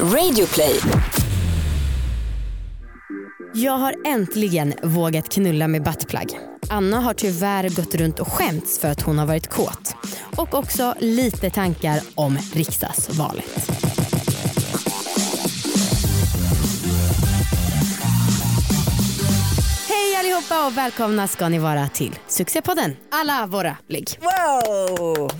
Radioplay. Jag har äntligen vågat knulla med buttplug. Anna har tyvärr gått runt och skämts för att hon har varit kåt. Och också lite tankar om riksdagsvalet. Hej allihopa och välkomna ska ni vara till succépodden Alla våra ligg. Wow!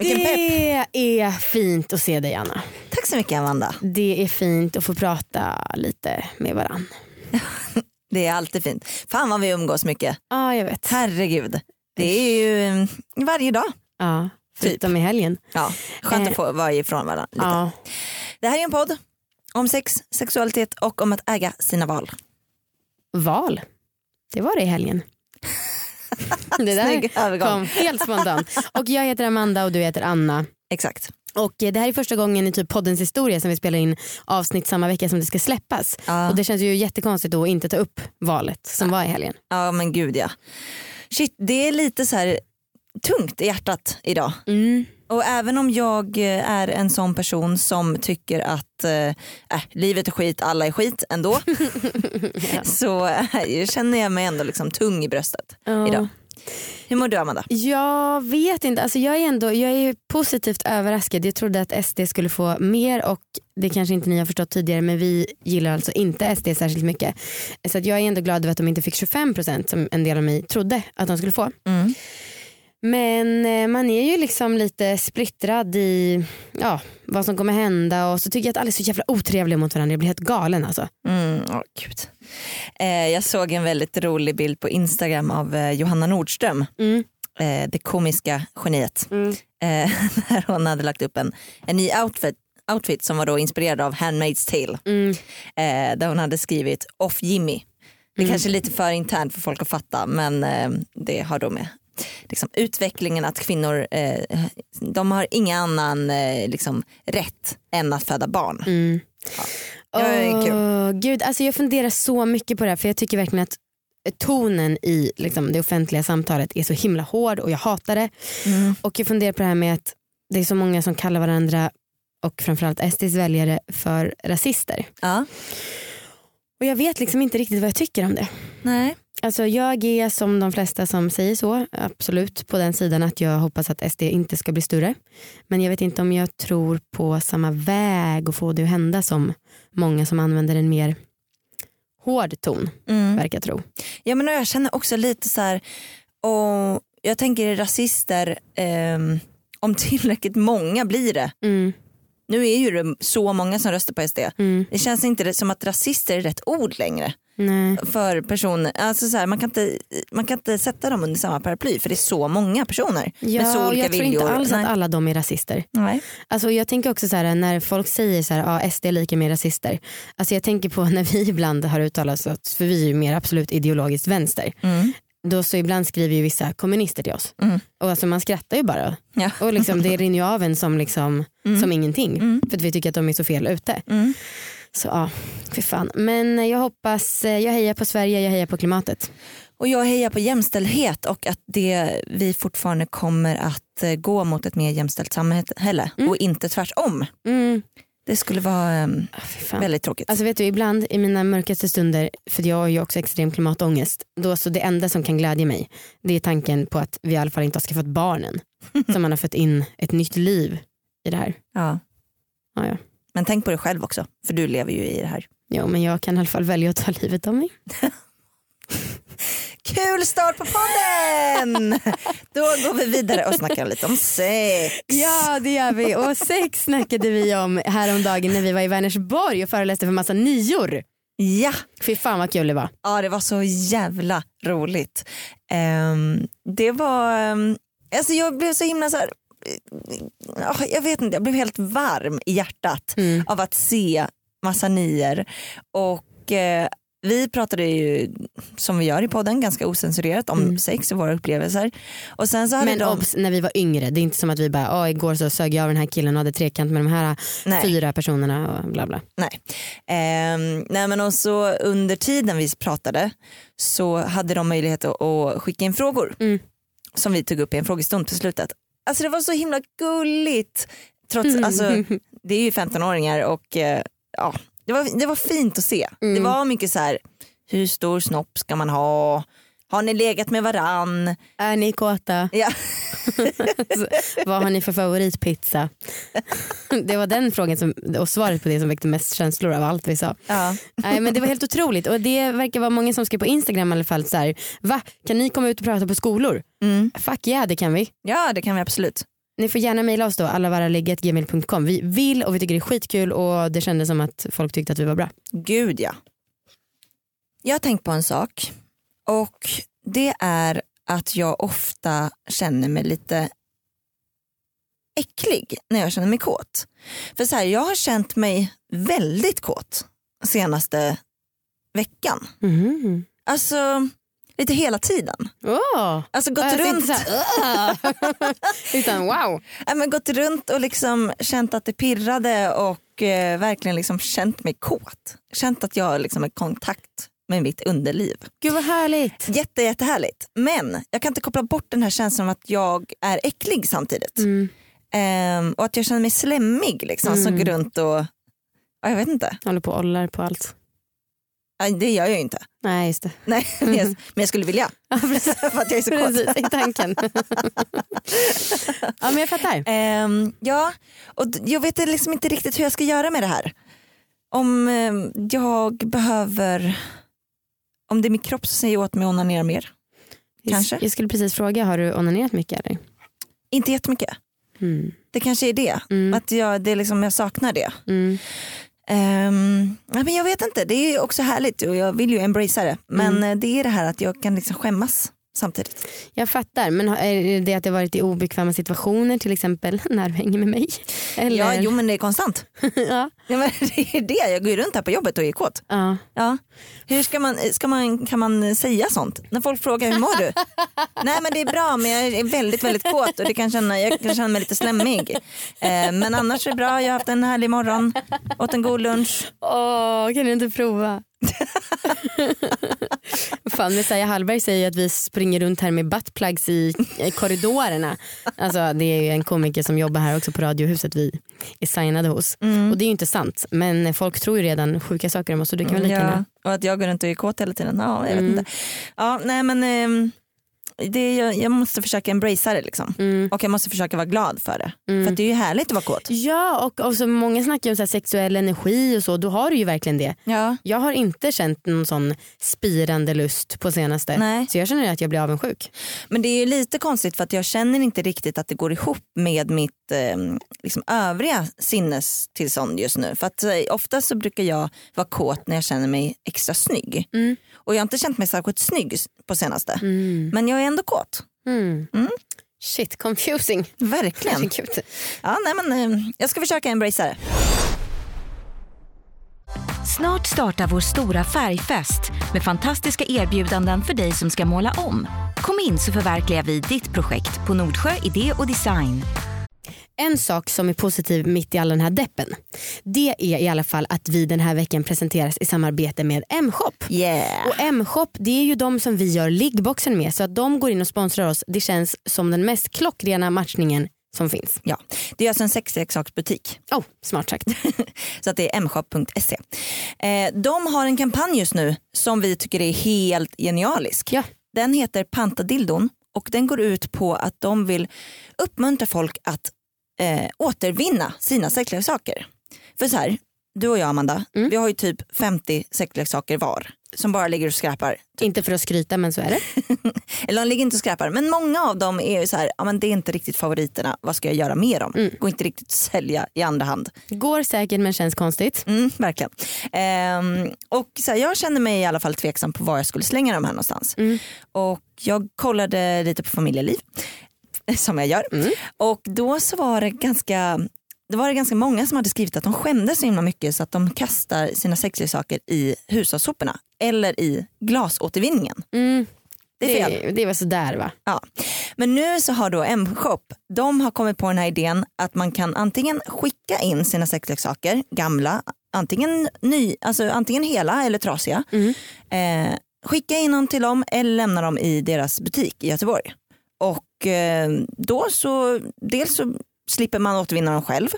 Det är fint att se dig Anna. Tack så mycket Amanda. Det är fint att få prata lite med varann. Det är alltid fint. Fan vad vi umgås mycket. Ja, jag vet. Herregud. Det är ju mm, varje dag. Ja, förutom i helgen. Ja, skönt att få vara ifrån varandra lite. Ja. Det här är en podd om sex, sexualitet och om att äga sina val. Val. Det var det i helgen. det där Snygg övergång. kom helt spontant. Och jag heter Amanda och du heter Anna. Exakt. Och eh, det här är första gången i typ poddens historia som vi spelar in avsnitt samma vecka som det ska släppas. Ja. Och det känns ju jättekonstigt då att inte ta upp valet som var i helgen. Ja men gud ja. Shit, det är lite så här tungt i hjärtat idag. Mm. Och även om jag eh, är en sån person som tycker att eh, äh, livet är skit, alla är skit ändå. Så äh, känner jag mig ändå liksom tung i bröstet Ja. idag. Hur mår du Amanda? Jag vet inte, alltså jag är ändå jag är positivt överraskad. Jag trodde att SD skulle få mer och det kanske inte ni har förstått tidigare men vi gillar alltså inte SD särskilt mycket. Så jag är ändå glad över att de inte fick 25% som en del av mig trodde att de skulle få. Mm. Men eh, man är ju liksom lite splittrad i ja, vad som kommer hända och så tycker jag att alla är så jävla otrevliga mot varandra. Jag blir helt galen alltså. Mm, åh, Gud. Eh, jag såg en väldigt rolig bild på Instagram av eh, Johanna Nordström, Mm. eh, det komiska geniet. Mm. Eh, där hon hade lagt upp en, en ny outfit, outfit som var då inspirerad av Handmaid's Tale. Mm. Eh, där hon hade skrivit off Jimmy. Det är Mm. kanske är lite för internt för folk att fatta men eh, det har då med liksom, utvecklingen att kvinnor eh, de har ingen annan eh, liksom, rätt än att föda barn. Mm. Ja. Åh, Gud, alltså jag funderar så mycket på det här för jag tycker verkligen att tonen i liksom, det offentliga samtalet är så himla hård och jag hatar det. Mm. Och jag funderar på det här med att det är så många som kallar varandra och framförallt SDs väljare för rasister. Ja. Och jag vet liksom inte riktigt vad jag tycker om det. Nej. Alltså jag är som de flesta som säger så, absolut på den sidan att jag hoppas att SD inte ska bli större. Men jag vet inte om jag tror på samma väg och få det att hända som många som använder en mer hård ton Mm. verkar tro. Ja men jag känner också lite så här, och jag tänker rasister, ehm, om tillräckligt många blir det. Mm, Nu är ju det så många som röstar på SD. mm, Det känns inte som att rasister är rätt ord längre nej. för personer. Alltså så här, man, kan inte, man kan inte sätta dem under samma paraply för det är så många personer Ja, med så olika jag tror viljor. inte alls Nej. att alla de är rasister. Nej. Alltså jag tänker också så här när folk säger så här, ja, SD är lika med rasister. Alltså jag tänker på när vi ibland har uttalat oss, för vi är ju mer absolut ideologiskt vänster. Mm. Då så ibland skriver ju vissa kommunister till oss. Mm. Och alltså man skrattar ju bara. Ja. Och liksom det rinner ju av en som, liksom, Mm. som ingenting. Mm. För att vi tycker att de är så fel ute. Så ja, fy fan. Men jag hoppas, eh, jag hejar på Sverige, jag hejar på klimatet. Och jag hejar på jämställdhet och att det, vi fortfarande kommer att eh, gå mot ett mer jämställt samhälle Mm. och inte tvärtom. Mm. Det skulle vara fy fan. väldigt tråkigt. Alltså vet du ibland i mina mörkaste stunder, för jag har ju också extrem klimatångest, då så det enda som kan glädja mig det är tanken på att vi i alla fall inte har skaffat barnen. så man har fått in ett nytt liv i det här. ja. Ja, ja. Men tänk på dig själv också för du lever ju i det här. Jo men jag kan i alla fall välja att ta livet av mig. Kul start på podden! Då går vi vidare och snackar lite om sex. Ja det gör vi och sex snackade vi om häromdagen när vi var i Vänersborg och föreläste för massa nior. Ja, Fy fan vad kul det var. ja det var så jävla roligt. Ehm, det var, ehm, alltså jag blev så himla så här, ja, jag vet inte, jag blev helt varm i hjärtat Mm. av att se massa nior. Och eh, vi pratade ju som vi gör i podden ganska osensurerat om sex och våra upplevelser. Och sen så hade Men de, obs, när vi var yngre, det är inte som att vi bara, oh, igår så sög jag av den här killen och hade trekant med de här Nej. fyra personerna och bla bla. Nej. Ehm, nej men också under tiden vi pratade så hade de möjlighet att, att skicka in frågor Mm. som vi tog upp i en frågestund på slutet. Alltså det var så himla gulligt. Trots, Mm. alltså, det är ju 15-åringar och eh, ja, det, var, det var fint att se. Mm. Det var mycket så här, hur stor snopp ska man ha? Har ni legat med varann? Är ni kåta? Ja. Vad har ni för favoritpizza? Det var den frågan som, och svaret på det som väckte mest känslor av allt vi sa. Ja. Nej, men det var helt otroligt och det verkar vara många som skrev på Instagram i alla fall så här, va kan ni komma ut och prata på skolor? Mm. Fuck yeah det kan vi. ja det kan vi absolut. Ni får gärna mejla oss då allavaraligget.gmail.com. Vi vill och vi tycker det är skitkul och det kändes som att folk tyckte att vi var bra. Gud ja. Jag har tänkt på en sak och det är att jag ofta känner mig lite äcklig när jag känner mig kåt. För så här, jag har känt mig väldigt kåt senaste veckan. Mhm. Alltså lite hela tiden. Åh, Alltså gått jag runt, här. Utan wow. ja, men gått runt och liksom känt att det pirrade och eh, verkligen liksom känt mig kåt. Känt att jag liksom är i kontakt med mitt underliv. Gud vad härligt. Jätte, jättehärligt. Men jag kan inte koppla bort den här känslan av att jag är äcklig samtidigt. Mm. Ehm, och att jag känner mig slemmig liksom, som Mm. går runt och, ja, jag vet inte. Håller på och ollar på allt. Ja, Det gör jag ju inte. Nej just det. Nej, men, jag, men jag skulle vilja. Ja, precis. för att jag är så kåt. Precis, i tanken. ja men jag fattar. Ehm, ja, och jag vet liksom inte riktigt hur jag ska göra med det här. Om ehm, jag behöver, om det är min kropp som säger åt mig att onanera mer. Kanske. Jag skulle precis fråga, har du onanerat mycket eller? Inte jättemycket. Mm. Det kanske är det. Mm. Att jag, det är liksom, jag saknar det. Mm. Um, ja, men jag vet inte, det är också härligt och jag vill ju embracea det. Men Mm. eh, det är det här att jag kan liksom skämmas samtidigt. Jag fattar, men är det att det varit i obekväma situationer till exempel när du hänger med mig? Eller? Ja, jo men det är konstant. ja. Ja, men det är det, jag går ju runt här på jobbet och är kåt. ja. Ja. Hur ska man, ska man, kan man säga sånt? När folk frågar hur mår du? Nej men det är bra men jag är väldigt väldigt kåt och det kan känna, jag kan känna mig lite slemmig. Eh, men annars är det bra, jag har haft en härlig morgon, åt en god lunch. Åh, kan du inte prova? Fan, Messiah Hallberg säger att vi springer runt här med buttplugs i, korridorerna. Alltså, det är ju en komiker som jobbar här också på Radiohuset vi är signade hos. Och det är ju inte sant men folk tror ju redan sjuka saker om oss så det kan väl lika Ja. Och att jag går runt och är kåt hela tiden. Ja, jag vet Mm. inte. Ja, nej men ehm, det, jag, jag måste försöka embracea det liksom. Mm. Och jag måste försöka vara glad för det. Mm. För att det är ju härligt att vara kåt. Ja och, och så många snackar om så här sexuell energi och så, då har du ju verkligen det. Ja. Jag har inte känt någon sån spirande lust på senaste. Nej. Så jag känner att jag blir avundsjuk. Men det är ju lite konstigt för att jag känner inte riktigt att det går ihop med mitt eh, liksom övriga sinnestillstånd just nu. För att eh, ofta så brukar jag vara kåt när jag känner mig extra snygg. Mm. Och jag har inte känt mig särskilt snygg på senaste. Mm. Men jag är ändå kåt. Mm. Mm. Shit confusing. Verkligen. Ja, nej, men, eh, jag ska försöka embracea det. Snart startar vår stora färgfest med fantastiska erbjudanden för dig som ska måla om. Kom in så förverkligar vi ditt projekt på Nordsjö Idé och Design. En sak som är positiv mitt i all den här deppen det är i alla fall att vi den här veckan presenteras i samarbete med M-shop. Yeah. Och M-shop det är ju de som vi gör liggboxen med så att de går in och sponsrar oss. Det känns som den mest klockrena matchningen som finns. Ja, det är alltså en sexleksaksbutik. Oh, smart sagt. Så att det är mshop.se. Eh, de har en kampanj just nu som vi tycker är helt genialisk. Ja. Den heter Panta dildon och den går ut på att de vill uppmuntra folk att eh, återvinna sina sexleksaker. För så här, du och jag Amanda, Mm. vi har ju typ 50 sexleksaker var som bara ligger och skräpar. Inte för att skryta men så är det. Eller de ligger inte och skräpar men många av dem är ju så här, ja, men det är inte riktigt favoriterna, vad ska jag göra med dem? Mm. Går inte riktigt att sälja i andra hand. Går säkert men känns konstigt. Mm, verkligen. Ehm, och så här, jag känner mig i alla fall tveksam på var jag skulle slänga dem här någonstans. Mm. Och jag kollade lite på familjeliv, som jag gör. Mm. Och då så var det ganska det var det ganska många som hade skrivit att de skämdes så himla mycket så att de kastar sina sexleksaker i hushållssoporna eller i glasåtervinningen. Mm. Det är fel. Det, det var sådär va? Ja. Men nu så har då M-shop, de har kommit på den här idén att man kan antingen skicka in sina sexleksaker, gamla, antingen, ny, alltså antingen hela eller trasiga. Mm. Eh, skicka in dem till dem eller lämna dem i deras butik i Göteborg. Och eh, då så, dels så slipper man återvinna dem själv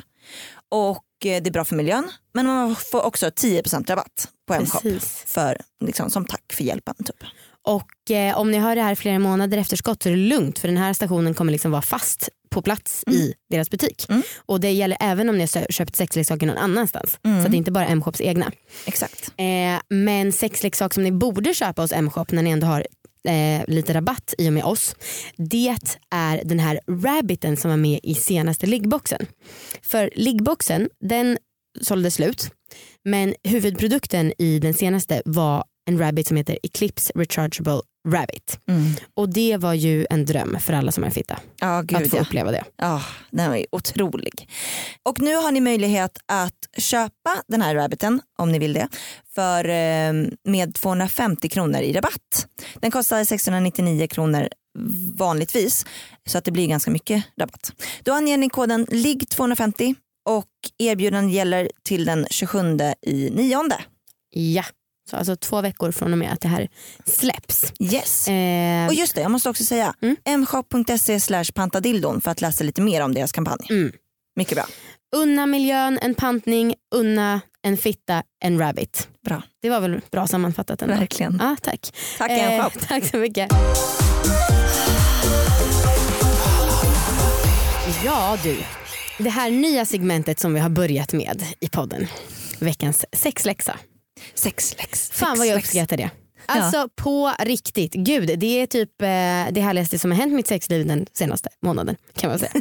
och eh, det är bra för miljön men man får också 10% rabatt på Mshop för, liksom, som tack för hjälpen. Typ. Och eh, om ni hör det här flera månader efter skott så är det lugnt för den här stationen kommer liksom vara fast på plats i deras butik. Mm. Och det gäller även om ni har köpt sexleksaker någon annanstans. Mm. Så det är inte bara M-shops egna. Exakt. Eh, men sexleksak som ni borde köpa hos M-shop när ni ändå har eh, lite rabatt i och med oss. Det är den här rabbiten som var med i senaste liggboxen. För liggboxen den sålde slut men huvudprodukten i den senaste var en rabbit som heter Eclipse Rechargeable Rabbit. Och det var ju en dröm för alla som är fitta. Att gud få ja. uppleva det. Ja, den var ju otrolig. Och nu har ni möjlighet att köpa den här rabbiten om ni vill det för, eh, med 250 kronor i rabatt. Den kostar 699 kronor vanligtvis så att det blir ganska mycket rabatt. Då anger ni koden LIGG250 och erbjudandet gäller till den 27 i nionde. Ja, så alltså två veckor från och med att det här släpps. Yes. Eh, Och just det, jag måste också säga Mm. mshop.se slash pantadildon för att läsa lite mer om deras kampanj. Mm. Mycket bra. Unna miljön en pantning, unna en fitta en rabbit. Bra. Det var väl bra sammanfattat ändå? Verkligen. Ja, tack. Tack Eh, mshop. tack så mycket. Ja du, det här nya segmentet som vi har börjat med i podden. Veckans sexläxa. Sexläx. Fan vad jag uppskattar det. Alltså på riktigt, gud det är typ eh, det härligaste som har hänt mitt sexliv den senaste månaden kan man säga.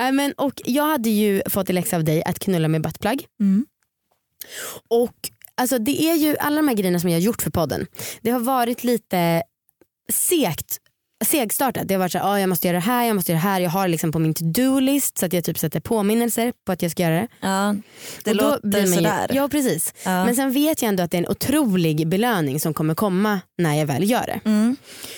äh, men, och jag hade ju fått i läxa av dig att knulla med buttplug. Mm. Och alltså, det är ju alla de här grejerna som jag har gjort för podden. Det har varit lite segt segstartat. Det har varit så här, ah, jag måste göra det här, jag måste göra det här. Jag har liksom på min to-do-list så att jag typ sätter påminnelser på att jag ska göra det. Ja, det Och låter ju- sådär. Ja precis. Ja. Men sen vet jag ändå att det är en otrolig belöning som kommer komma när jag väl gör det. Mm.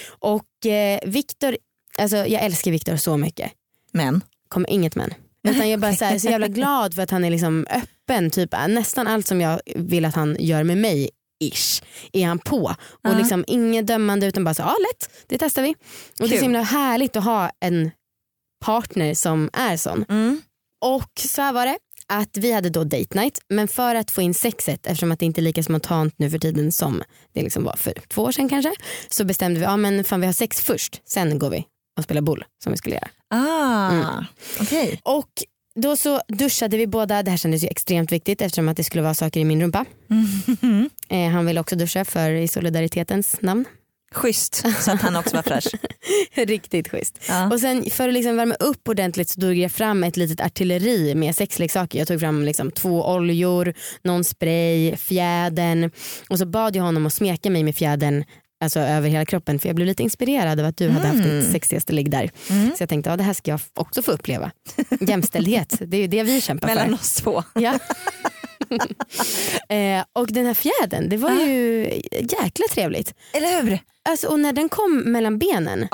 Och eh, Viktor, alltså jag älskar Viktor så mycket. Men. Kommer inget men. Utan jag är bara så, här, så jävla glad för att han är liksom öppen. Typ, nästan allt som jag vill att han gör med mig ish är han på. Och Ja. liksom inget dömande utan bara så ja lätt, det testar vi. Och det är Kul. så himla härligt att ha en partner som är sån. Mm. Och så här var det att vi hade då date night men för att få in sexet eftersom att det inte är lika spontant nu för tiden som det liksom var för två år sedan kanske så bestämde vi ja men fan vi har sex först sen går vi och spelar boll som vi skulle göra. Ah, Mm. okej. Och då så duschade vi båda, det här kändes ju extremt viktigt eftersom att det skulle vara saker i min rumpa. Eh, han ville också duscha för i solidaritetens namn. Schysst, så att han också var fräsch. Riktigt schysst. Ja. Och sen för att liksom värma upp ordentligt så tog jag fram ett litet artilleri med sexleksaker. Jag tog fram liksom två oljor, någon spray, fjädern och så bad jag honom att smeka mig med fjädern alltså över hela kroppen för jag blev lite inspirerad av att du hade haft ditt sexigaste ligg där. Mm. Så jag tänkte ja, det här ska jag också få uppleva. Jämställdhet, det är ju det vi kämpar Mellan för. oss två. Ja. eh, och den här fjädern, det var ju jäkla trevligt. Eller hur? Alltså, och när den kom mellan benen,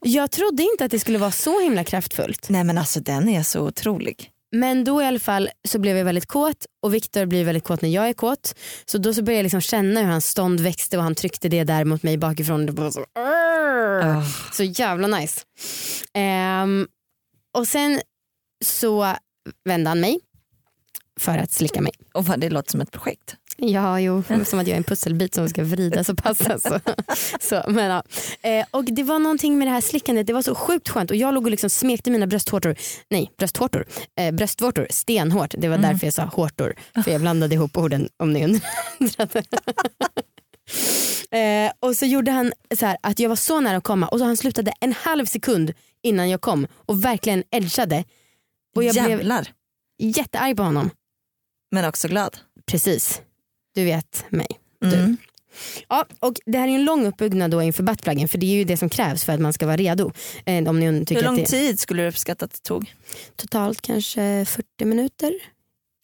jag trodde inte att det skulle vara så himla kraftfullt. Nej men alltså den är så otrolig. Men då i alla fall så blev jag väldigt kåt och Viktor blir väldigt kåt när jag är kåt. Så då så började jag liksom känna hur hans stånd växte och han tryckte det där mot mig bakifrån. Det var så, Ah. så jävla nice. Ehm, och sen så vände han mig för att slicka mig. Och vad det låter som ett projekt. Ja, jo, som att jag är en pusselbit som ska vridas och passas. Så. Så, men, ja. eh, och det var någonting med det här slickandet, det var så sjukt skönt och jag låg och liksom smekte mina brösthårtor, nej brösthårtor, eh, bröstvårtor stenhårt. Det var därför jag sa hårtor, för jag blandade ihop orden om ni undrade. eh, och så gjorde han så här att jag var så nära att komma och så han slutade en halv sekund innan jag kom och verkligen edgade. Och jag blev Jävlar. jättearg på honom. Men också glad. Precis, du vet mig. Du. Mm. Ja, och det här är en lång uppbyggnad då inför buttpluggen för det är ju det som krävs för att man ska vara redo. Eh, om ni tycker Hur lång det tid skulle du uppskatta att det tog? totalt kanske 40 minuter.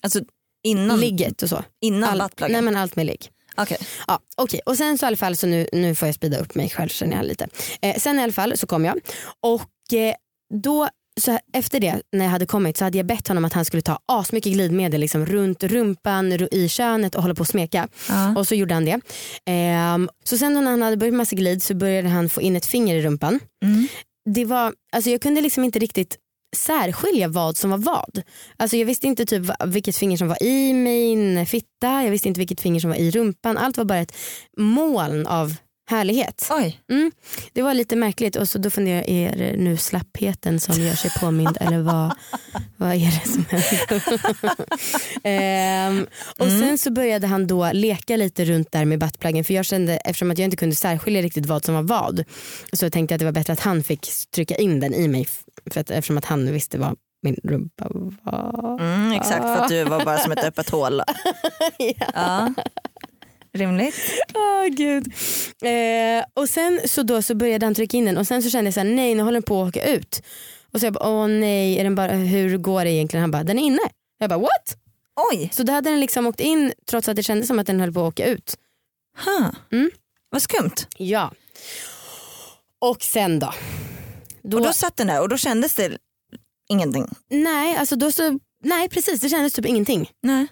Alltså innan, Ligget och så. innan All, buttpluggen? nej men allt med ligg. Okej. Ja, okay. Och sen så i alla fall så nu, nu får jag sprida upp mig själv känner jag lite. Eh, sen i alla fall så kom jag och eh, då så efter det när jag hade kommit så hade jag bett honom att han skulle ta asmycket glidmedel liksom, runt rumpan, ru- i könet och hålla på och smeka. Ja. Och så gjorde han det. Ehm, så sen när han hade börjat med massa glid så började han få in ett finger i rumpan. Mm. Det var, alltså jag kunde liksom inte riktigt särskilja vad som var vad. Alltså jag visste inte typ vilket finger som var i min fitta, jag visste inte vilket finger som var i rumpan. Allt var bara ett moln av härlighet. Oj. Mm. Det var lite märkligt och så då funderar jag, är det nu slappheten som gör sig påmind eller vad, vad är det som händer? ehm, och sen så började han då leka lite runt där med buttpluggen för jag kände eftersom att jag inte kunde särskilja riktigt vad som var vad så tänkte jag att det var bättre att han fick trycka in den i mig för att, eftersom att han visste vad min rumpa var. Mm, exakt för att du var bara som ett öppet hål. ja. Rimligt. Åh gud. Eh, och sen så då så började han trycka in den och sen så kände jag så här, nej nu håller den på att åka ut. Och så jag bara, åh nej, är den bara, hur går det egentligen? Han bara, den är inne. Jag bara, what? Oj. Så då hade den liksom åkt in trots att det kändes som att den höll på att åka ut. Huh. Mm. Vad skumt. Ja. Och sen då? då, Och då satt den där och då kändes det ingenting. nej, alltså då så, nej precis det kändes typ ingenting. Nej.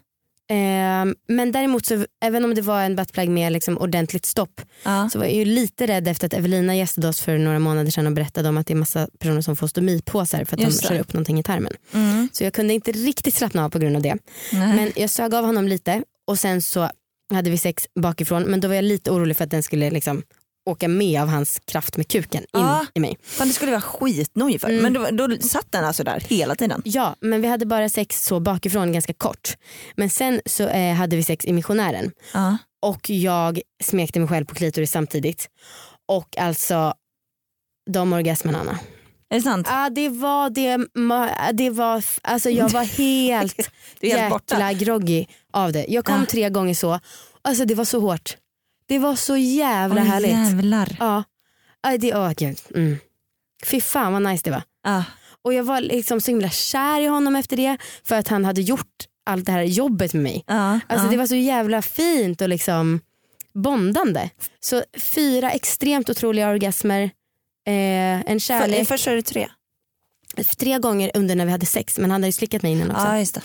Eh, men däremot så även om det var en buttplug med liksom ordentligt stopp Ja. så var jag ju lite rädd efter att Evelina gästade oss för några månader sedan och berättade om att det är massa personer som får stomipåsar för att Just de kör upp någonting i tarmen. Mm. Så jag kunde inte riktigt slappna av på grund av det. Nej. Men jag sög av honom lite och sen så hade vi sex bakifrån men då var jag lite orolig för att den skulle liksom åka med av hans kraft med kuken in Ja. i mig. Fan, det skulle vara skitnojig för. Mm. Men då, då satt den alltså där hela tiden. Ja men vi hade bara sex så bakifrån ganska kort. Men sen så eh, hade vi sex i missionären Ja. och jag smekte mig själv på klitoris samtidigt. Och alltså de orgasmerna Anna. Är det sant? Ja det var det, det var, alltså jag var helt helt borta. jäkla groggy av det. Jag kom Ja. tre gånger så, alltså det var så hårt. Det var så jävla Åh, härligt. Jävlar. Ja. Ja, det, åh, gud. Mm. Fy fan vad nice det var. Ja. Och jag var liksom så himla kär i honom efter det för att han hade gjort allt det här jobbet med mig. Ja. Alltså ja. det var så jävla fint och liksom bondande. Så fyra extremt otroliga orgasmer. Eh, en För, kärlek. först är det tre. Tre gånger under när vi hade sex men han hade ju slickat mig innan också.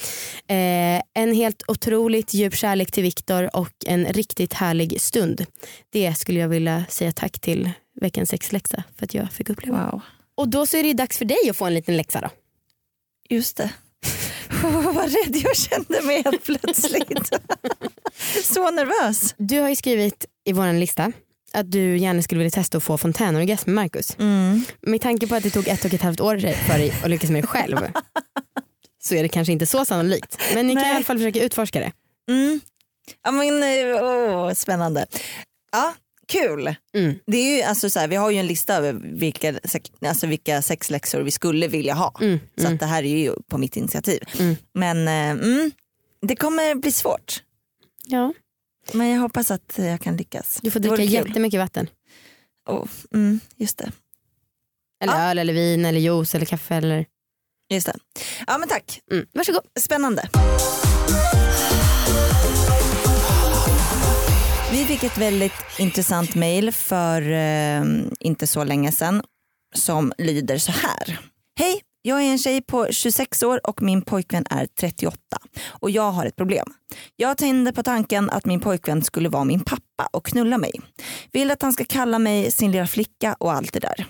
Det. Eh, en helt otroligt djup kärlek till Viktor och en riktigt härlig stund. Det skulle jag vilja säga tack till veckans sexläxa för att jag fick uppleva. Wow. Och då så är det dags för dig att få en liten läxa då. Just det. Vad rädd jag kände mig helt plötsligt. Så nervös. Du har ju skrivit i vår lista att du gärna skulle vilja testa att få fontänorgasm med Marcus. Mm. Med tanke på att det tog ett och ett halvt år för dig att lyckas med det själv så är det kanske inte så sannolikt. Men ni kan Nej. i alla fall försöka utforska det. Mm. Men, eh, åh, spännande. Ja, kul. Mm. Det är ju, alltså, så här, vi har ju en lista över vilka, alltså, vilka sexläxor vi skulle vilja ha. Mm, Så mm. att det här är ju på mitt initiativ. Mm. Men eh, mm, det kommer bli svårt. Ja, Men jag hoppas att jag kan lyckas. du får dricka jättemycket vatten. Åh, mm, just det. Eller Ja. öl eller vin eller juice eller kaffe eller... Just det. Ja men tack. Mm. Varsågod. Spännande. Vi fick ett väldigt intressant mail för eh, inte så länge sedan som lyder så här. Hej, jag är en tjej på 26 år och min pojkvän är 38 och jag har ett problem. Jag tände på tanken att min pojkvän skulle vara min pappa och knulla mig. Vill att han ska kalla mig sin lilla flicka och allt det där.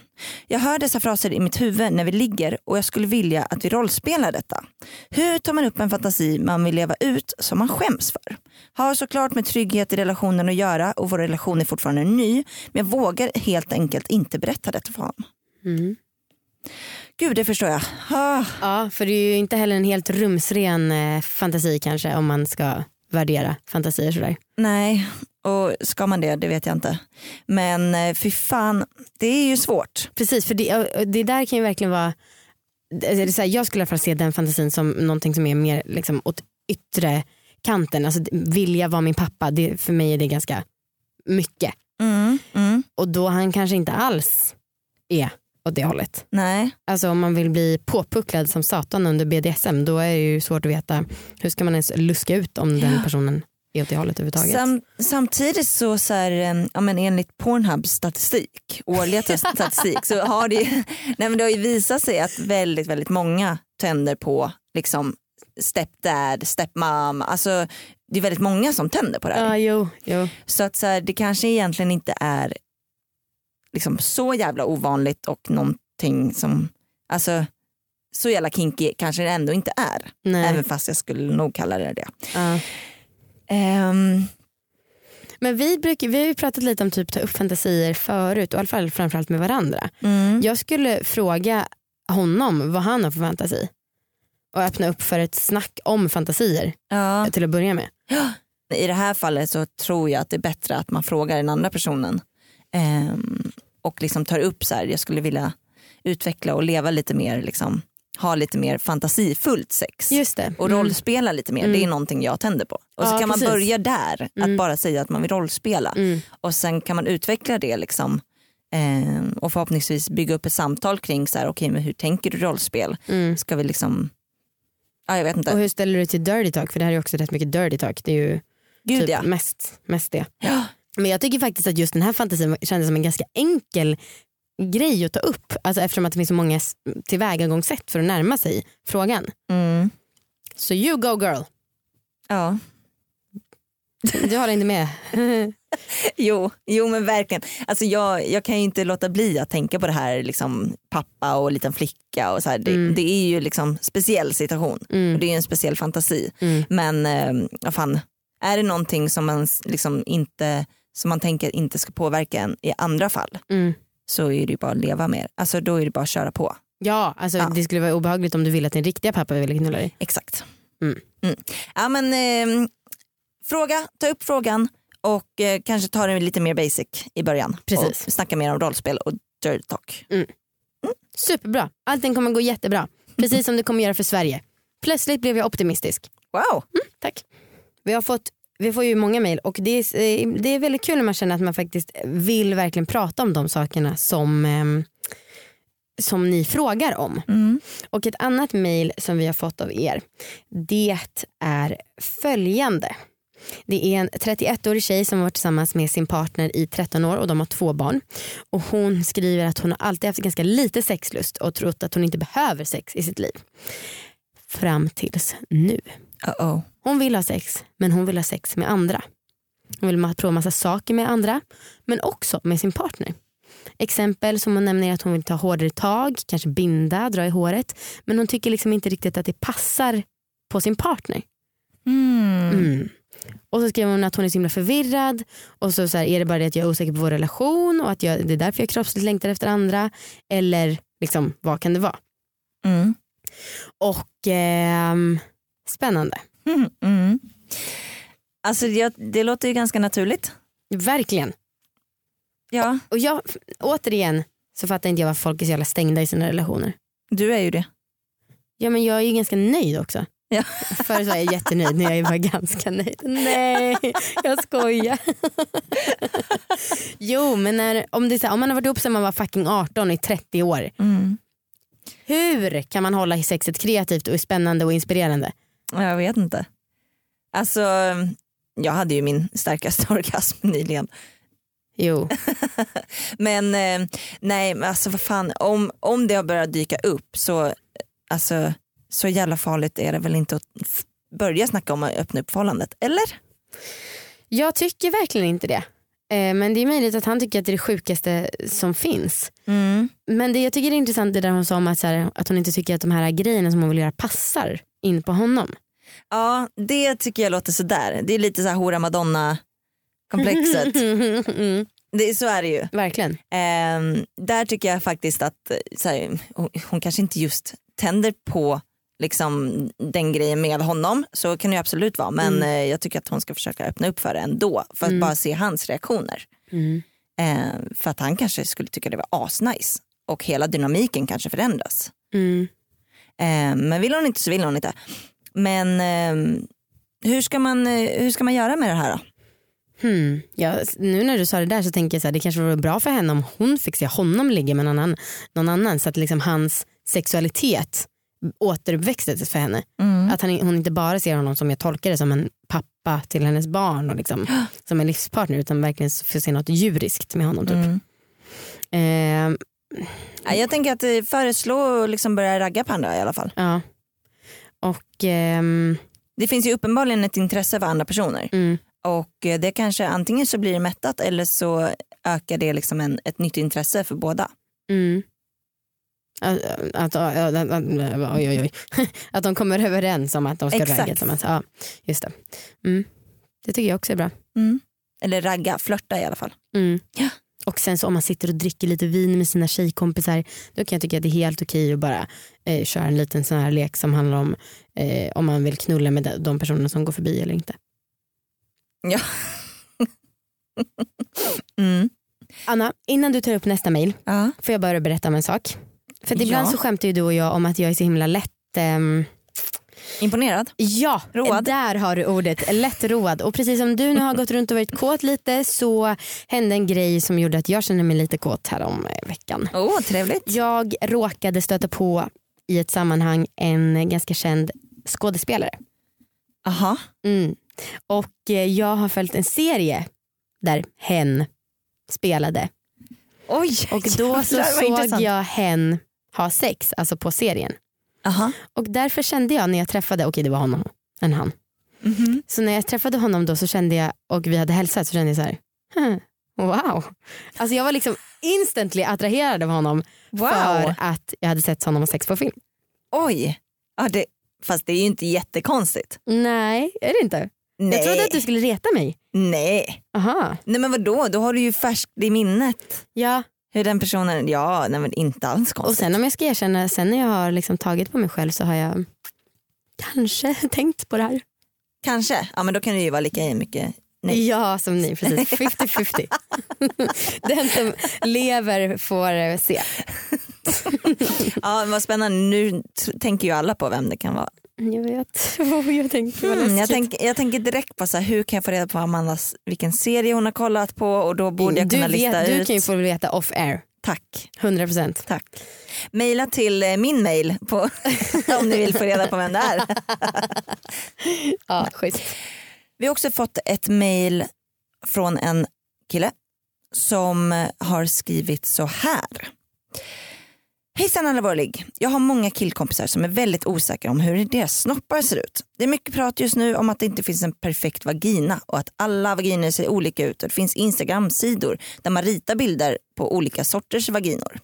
Jag hör dessa fraser i mitt huvud när vi ligger och jag skulle vilja att vi rollspelar detta. Hur tar man upp en fantasi man vill leva ut som man skäms för? Har såklart med trygghet i relationen att göra och vår relation är fortfarande ny men jag vågar helt enkelt inte berätta detta för honom. Mm. Gud det förstår jag. Ah, Ja, för det är ju inte heller en helt rumsren eh, fantasi kanske om man ska värdera fantasier sådär. nej, och ska man det? Det vet jag inte. Men eh, fy fan, det är ju svårt. Precis, för det, det där kan ju verkligen vara det är så här, jag skulle i alla fall se den fantasin som någonting som är mer liksom, åt yttre kanten. Alltså, vilja vara min pappa, det, för mig är det ganska mycket. Mm, mm, Och då han kanske inte alls är åt det hållet. nej, Alltså om man vill bli påpucklad som satan under BDSM då är det ju svårt att veta hur ska man ens luska ut om den Ja. personen är åt det hållet överhuvudtaget. Sam, samtidigt så, så här, ja, men enligt Pornhubs statistik, årliga statistik, så har det, ju- nej, men det har ju visat sig att väldigt, väldigt många tänder på liksom stepdad, stepmom, alltså det är väldigt många som tänder på det här. Ja, jo, jo. Så att så här, det kanske egentligen inte är liksom så jävla ovanligt och någonting som, alltså så jävla kinky kanske det ändå inte är. Nej. Även fast jag skulle nog kalla det det. Ja. Ehm, Men vi, brukar, vi har ju pratat lite om typ ta upp fantasier förut och i alla fall framförallt med varandra. mm. Jag skulle fråga honom vad han har för fantasi och öppna upp för ett snack om fantasier ja. till att börja med. I det här fallet så tror jag att det är bättre att man frågar den andra personen ehm, och liksom tar upp så här, jag skulle vilja utveckla och leva lite mer, liksom, ha lite mer fantasifullt sex. Just det. Och Mm. rollspela lite mer, Mm. det är någonting jag tänder på. Och så Ja, kan man precis. börja där, Mm. att bara säga att man vill rollspela. Mm. Och sen kan man utveckla det liksom, ehm, och förhoppningsvis bygga upp ett samtal kring så här, okej men hur tänker du rollspel? Mm. Ska vi liksom, ja jag vet inte. Och hur ställer du dig till dirty talk? För det här är också rätt mycket dirty talk. Det är ju Gud typ ja. mest, mest det. ja. Men jag tycker faktiskt att just den här fantasin kändes som en ganska enkel grej att ta upp. Alltså eftersom att det finns så många tillvägagångssätt för att närma sig frågan. Mm. Så you go girl. ja. Du håller inte med? Jo, jo men verkligen. Alltså jag, jag kan ju inte låta bli att tänka på det här liksom, pappa och liten flicka. Och så här. Det, Mm. det är ju liksom speciell situation och Mm. det är en speciell fantasi. Mm. Men eh, vad fan, är det någonting som man, liksom inte, som man tänker inte ska påverka en i andra fall Mm. så är det ju bara att leva med. Alltså då är det bara att köra på. Ja, alltså Ja. det skulle vara obehagligt om du ville att din riktiga pappa ville knulla dig. Exakt. Mm. Ja, men, eh, fråga, ta upp frågan och eh, kanske ta det lite mer basic i början. Precis. Och snacka mer om rollspel och dirty talk. Superbra, allting kommer gå jättebra. Precis som det kommer göra för Sverige. Plötsligt blev jag optimistisk. Wow. Tack. Vi har fått vi får ju många mejl och det är, eh, det är väldigt kul när man känner att man faktiskt vill verkligen prata om de sakerna som, ehm, som ni frågar om. Mm. Och ett annat mejl som vi har fått av er det är följande. Det är en 31-årig tjej som varit tillsammans med sin partner i 13 år och de har två barn. Och Hon skriver att hon har alltid haft ganska lite sexlust och trott att hon inte behöver sex i sitt liv. Fram tills nu. Uh-oh. Hon vill ha sex men hon vill ha sex med andra. Hon vill prova massa saker med andra men också med sin partner. Exempel som hon nämner är att hon vill ta hårdare tag, kanske binda, dra i håret. Men hon tycker liksom inte riktigt att det passar på sin partner. Mm. Mm. Och så skriver hon att hon är så himla förvirrad och så, så här, är det bara det att jag är osäker på vår relation och att jag, det är därför jag kroppsligt längtar efter andra. Eller liksom, vad kan det vara? Mm. Och ehm, spännande. Mm. Mm. Alltså det, det låter ju ganska naturligt. Verkligen. Ja, Och jag, återigen så fattar inte jag varför folk är så jävla stängda i sina relationer. du är ju det. Ja men jag är ju ganska nöjd också. Ja. Förut var jag jättenöjd, nu är jag bara ganska nöjd. Nej, jag skojar. jo men när, om, det här, om man har varit ihop sedan man var fucking 18 i 30 år. Mm. Hur kan man hålla sexet kreativt och spännande och inspirerande? Jag vet inte. Alltså, jag hade ju min starkaste orgasm nyligen. Jo, Men eh, nej, alltså vad fan, om, om det har börjat dyka upp så, alltså, så jävla farligt är det väl inte att börja snacka om att öppna upp förhållandet, eller? jag tycker verkligen inte det. Eh, Men det är möjligt att han tycker att det är det sjukaste som finns. Mm. Men det jag tycker är intressant det där hon sa om att, så här, att hon inte tycker att de här grejerna som hon vill göra passar in på honom. Ja, det tycker jag låter sådär. Det är lite så här hora madonna komplexet. mm, det, så är det ju. verkligen. Ehm, där tycker jag faktiskt att eh, här, hon, hon kanske inte just tänder på liksom, den grejen med honom. Så kan det absolut vara. Men Mm. eh, jag tycker att hon ska försöka öppna upp för det ändå. För att Mm. bara se hans reaktioner. Mm. Ehm, för att han kanske skulle tycka det var asnice. Och hela dynamiken kanske förändras. Mm. Ehm, men vill hon inte så vill hon inte. Men ehm, hur, ska man, eh, hur ska man göra med det här då? Hmm. Ja, nu när du sa det där så tänker jag så här, det kanske vore bra för henne om hon fick se honom ligga med någon annan, någon annan så att liksom hans sexualitet återuppväxtes för henne. Mm. Att han, hon inte bara ser honom som jag tolkar det som en pappa till hennes barn och liksom, som en livspartner utan verkligen får se något djuriskt med honom. Typ. Mm. Ja, jag tänker att eh, föreslå och liksom börja ragga på andra i alla fall. ja. Och ehm, Det finns ju uppenbarligen ett intresse för andra personer. mm, Och eh, det kanske antingen så blir det mättat eller så ökar det liksom en, ett nytt intresse för båda. mm. Att, att, att, att, oj, oj, oj. att de kommer överens om att de ska Exakt. ragga tillsammans. Ja, just det. Mm. Det tycker jag också är bra. Mm. Eller ragga, flörta i alla fall. Mm. Ja. Och sen så om man sitter och dricker lite vin med sina tjejkompisar då kan jag tycka att det är helt okej att bara eh, köra en liten sån här lek som handlar om eh, om man vill knulla med de, de personer som går förbi eller inte. Ja. mm. Anna, innan du tar upp nästa mail ja. får jag bara berätta om en sak. För att ibland Ja. så skämtar ju du och jag om att jag är så himla lätt ehm, Imponerad? Ja, Road. där har du ordet. Lättroad. Och precis som du nu har gått runt och varit kåt lite så hände en grej som gjorde att jag kände mig lite kåt här om eh, veckan. Åh, oh, trevligt. Jag råkade stöta på i ett sammanhang en ganska känd skådespelare. Aha. Mm. Och eh, jag har följt en serie där hen spelade. Oj, Och då så såg intressant. jag hen ha sex, alltså på serien. Aha. Och därför kände jag när jag träffade, okej det var honom, en han. Mhm. Så när jag träffade honom då så kände jag, och vi hade hälsat så kände jag så här, "Hmm, wow. Alltså jag var liksom instantly attraherad av honom Wow. för att jag hade sett honom ha sex på film. Oj. Ja, det, fast det är ju inte jättekonstigt. Nej, är det inte? Nej. Jag trodde att du skulle reta mig. Nej. Aha. nej men vadå, då har du ju färskt i minnet Ja, hur den personen, ja nej men inte alls konstigt. och sen om jag ska erkänna, sen när jag har liksom tagit på mig själv så har jag kanske tänkt på det här. Kanske, ja men då kan det ju vara lika mycket nej. Ja, som ni, precis. 50-50. Den som lever får eh, se. Ja vad spännande, nu tänker ju alla på vem det kan vara. Jag vet. Jag tänkte vad Mm, jag, tänker, jag tänker direkt på så här, hur kan jag få reda på Amandas, vilken serie hon har kollat på och då borde jag du, kunna lista vet, du ut. kan ju få veta off air. Tack. 100%. Tack. Maila till eh, min mail på, om ni vill få reda på vem det är. Ja, schysst. Vi har också fått ett mail från en kille som har skrivit så här. Hejsan allvarlig. Jag har många killkompisar som är väldigt osäkra om hur deras snoppar ser ut. Det är mycket prat just nu om att det inte finns en perfekt vagina och att alla vaginer ser olika ut och det finns Instagram-sidor där man ritar bilder på olika sorters vaginor.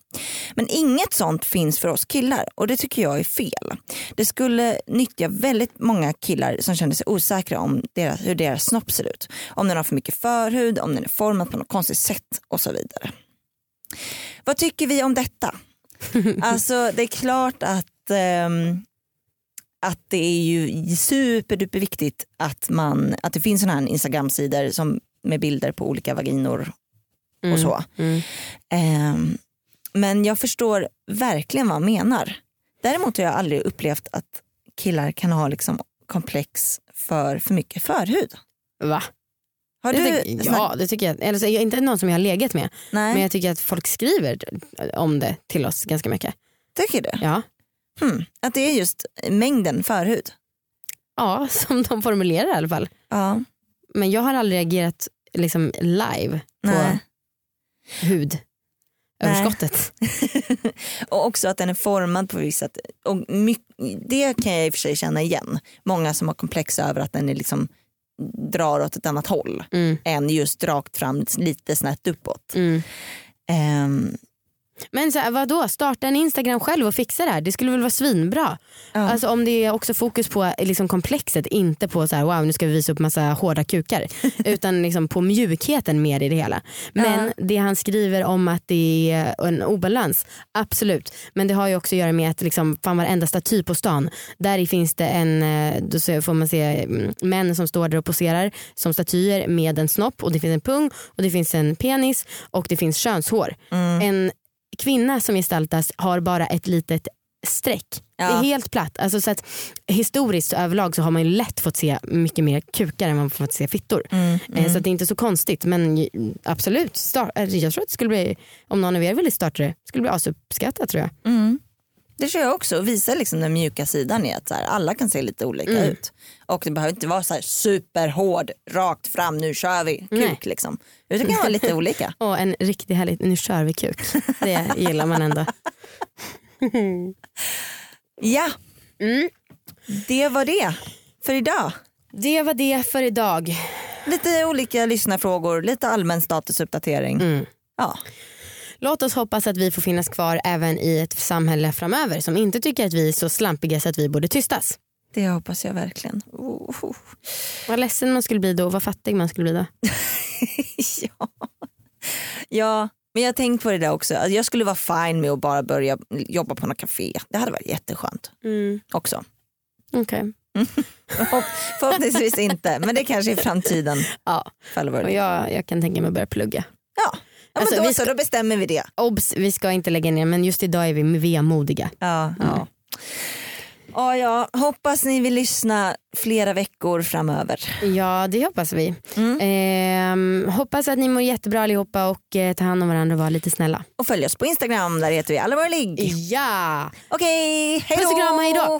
Men inget sånt finns för oss killar och det tycker jag är fel. Det skulle nyttja väldigt många killar som känner sig osäkra om deras, hur deras snopp ser ut. Om den har för mycket förhud, om den är formad på något konstigt sätt och så vidare. Vad tycker vi om detta? alltså det är klart att, ehm, att det är ju superduper viktigt att, man, att det finns sådana här Instagram-sidor som med bilder på olika vaginor och så. Mm. Ehm, men jag förstår verkligen vad han menar. Däremot har jag aldrig upplevt att killar kan ha liksom komplex för för mycket förhud. Va? Har du tycker, ja det tycker jag. Eller så, jag är inte någon som jag har legat med Nej, men jag tycker att folk skriver om det till oss ganska mycket. tycker du? Ja, Hmm. Att det är just mängden förhud? ja som de formulerar i alla fall. Ja. Men jag har aldrig reagerat liksom live på Nej. hudöverskottet. och också att den är formad på vissa sätt. Och my- det kan jag i och för sig känna igen. Många som har komplex över att den är liksom drar åt ett annat håll Mm. än just rakt fram lite snett uppåt. Mm. Ehm, Men så här, vadå, starta en Instagram själv och fixa det här. Det skulle väl vara svinbra. ja. Alltså om det är också fokus på liksom komplexet, inte på så här, wow nu ska vi visa upp massa hårda kukar. utan liksom på mjukheten mer i det hela. Men det han skriver om att det är en obalans, absolut. Men det har ju också att göra med att liksom, fan varenda staty på stan, där finns det en, eh, då får man se mm, män som står där och poserar som statyer med en snopp och det finns en pung och det finns en penis och det finns könshår. mm. En kvinna som gestaltas har bara ett litet streck. Ja. Det är helt platt. Alltså så att, historiskt överlag så har man ju lätt fått se mycket mer kukar än man fått se fittor. Mm, Eh, Så det är inte så konstigt men absolut, start, eh, jag tror att det skulle bli, om någon av er ville starta det, skulle bli asuppskattat tror jag. Mm. Det tror jag också, visa liksom den mjuka sidan i att så här, alla kan se lite olika Mm. ut. Och det behöver inte vara så här superhård, rakt fram, nu kör vi, kuk Nej. liksom. Det kan vara lite olika. Och en riktigt härlig, nu kör vi kuk. Det gillar man ändå. Ja, Mm. det var det för idag. Det var det för idag. Lite olika lyssnarfrågor, lite allmän statusuppdatering. Mm. Ja. Låt oss hoppas att vi får finnas kvar även i ett samhälle framöver som inte tycker att vi är så slampiga så att vi borde tystas. Det hoppas jag verkligen. Oh. Vad ledsen man skulle bli då och vad fattig man skulle bli då. ja. ja, men jag tänkt på det där också. Alltså, jag skulle vara fine med att bara börja jobba på något café. Det hade varit jätteskönt Mm. också. Okej. Förhopp- Förhoppningsvis inte, men det kanske är framtiden. Ja. Och jag, jag kan tänka mig att börja plugga. Ja, Alltså, då, vi så, ska- då bestämmer vi det. Obs, vi ska inte lägga ner men just idag är vi vemodiga. Ja, ja. Ja, ja, hoppas ni vill lyssna flera veckor framöver. Ja det hoppas vi. Mm. Ehm, hoppas att ni mår jättebra allihopa och eh, tar hand om varandra och var lite snälla. Och följ oss på Instagram, där heter vi allvarlig. Ja! Okej, hej Puss och kram, hej då.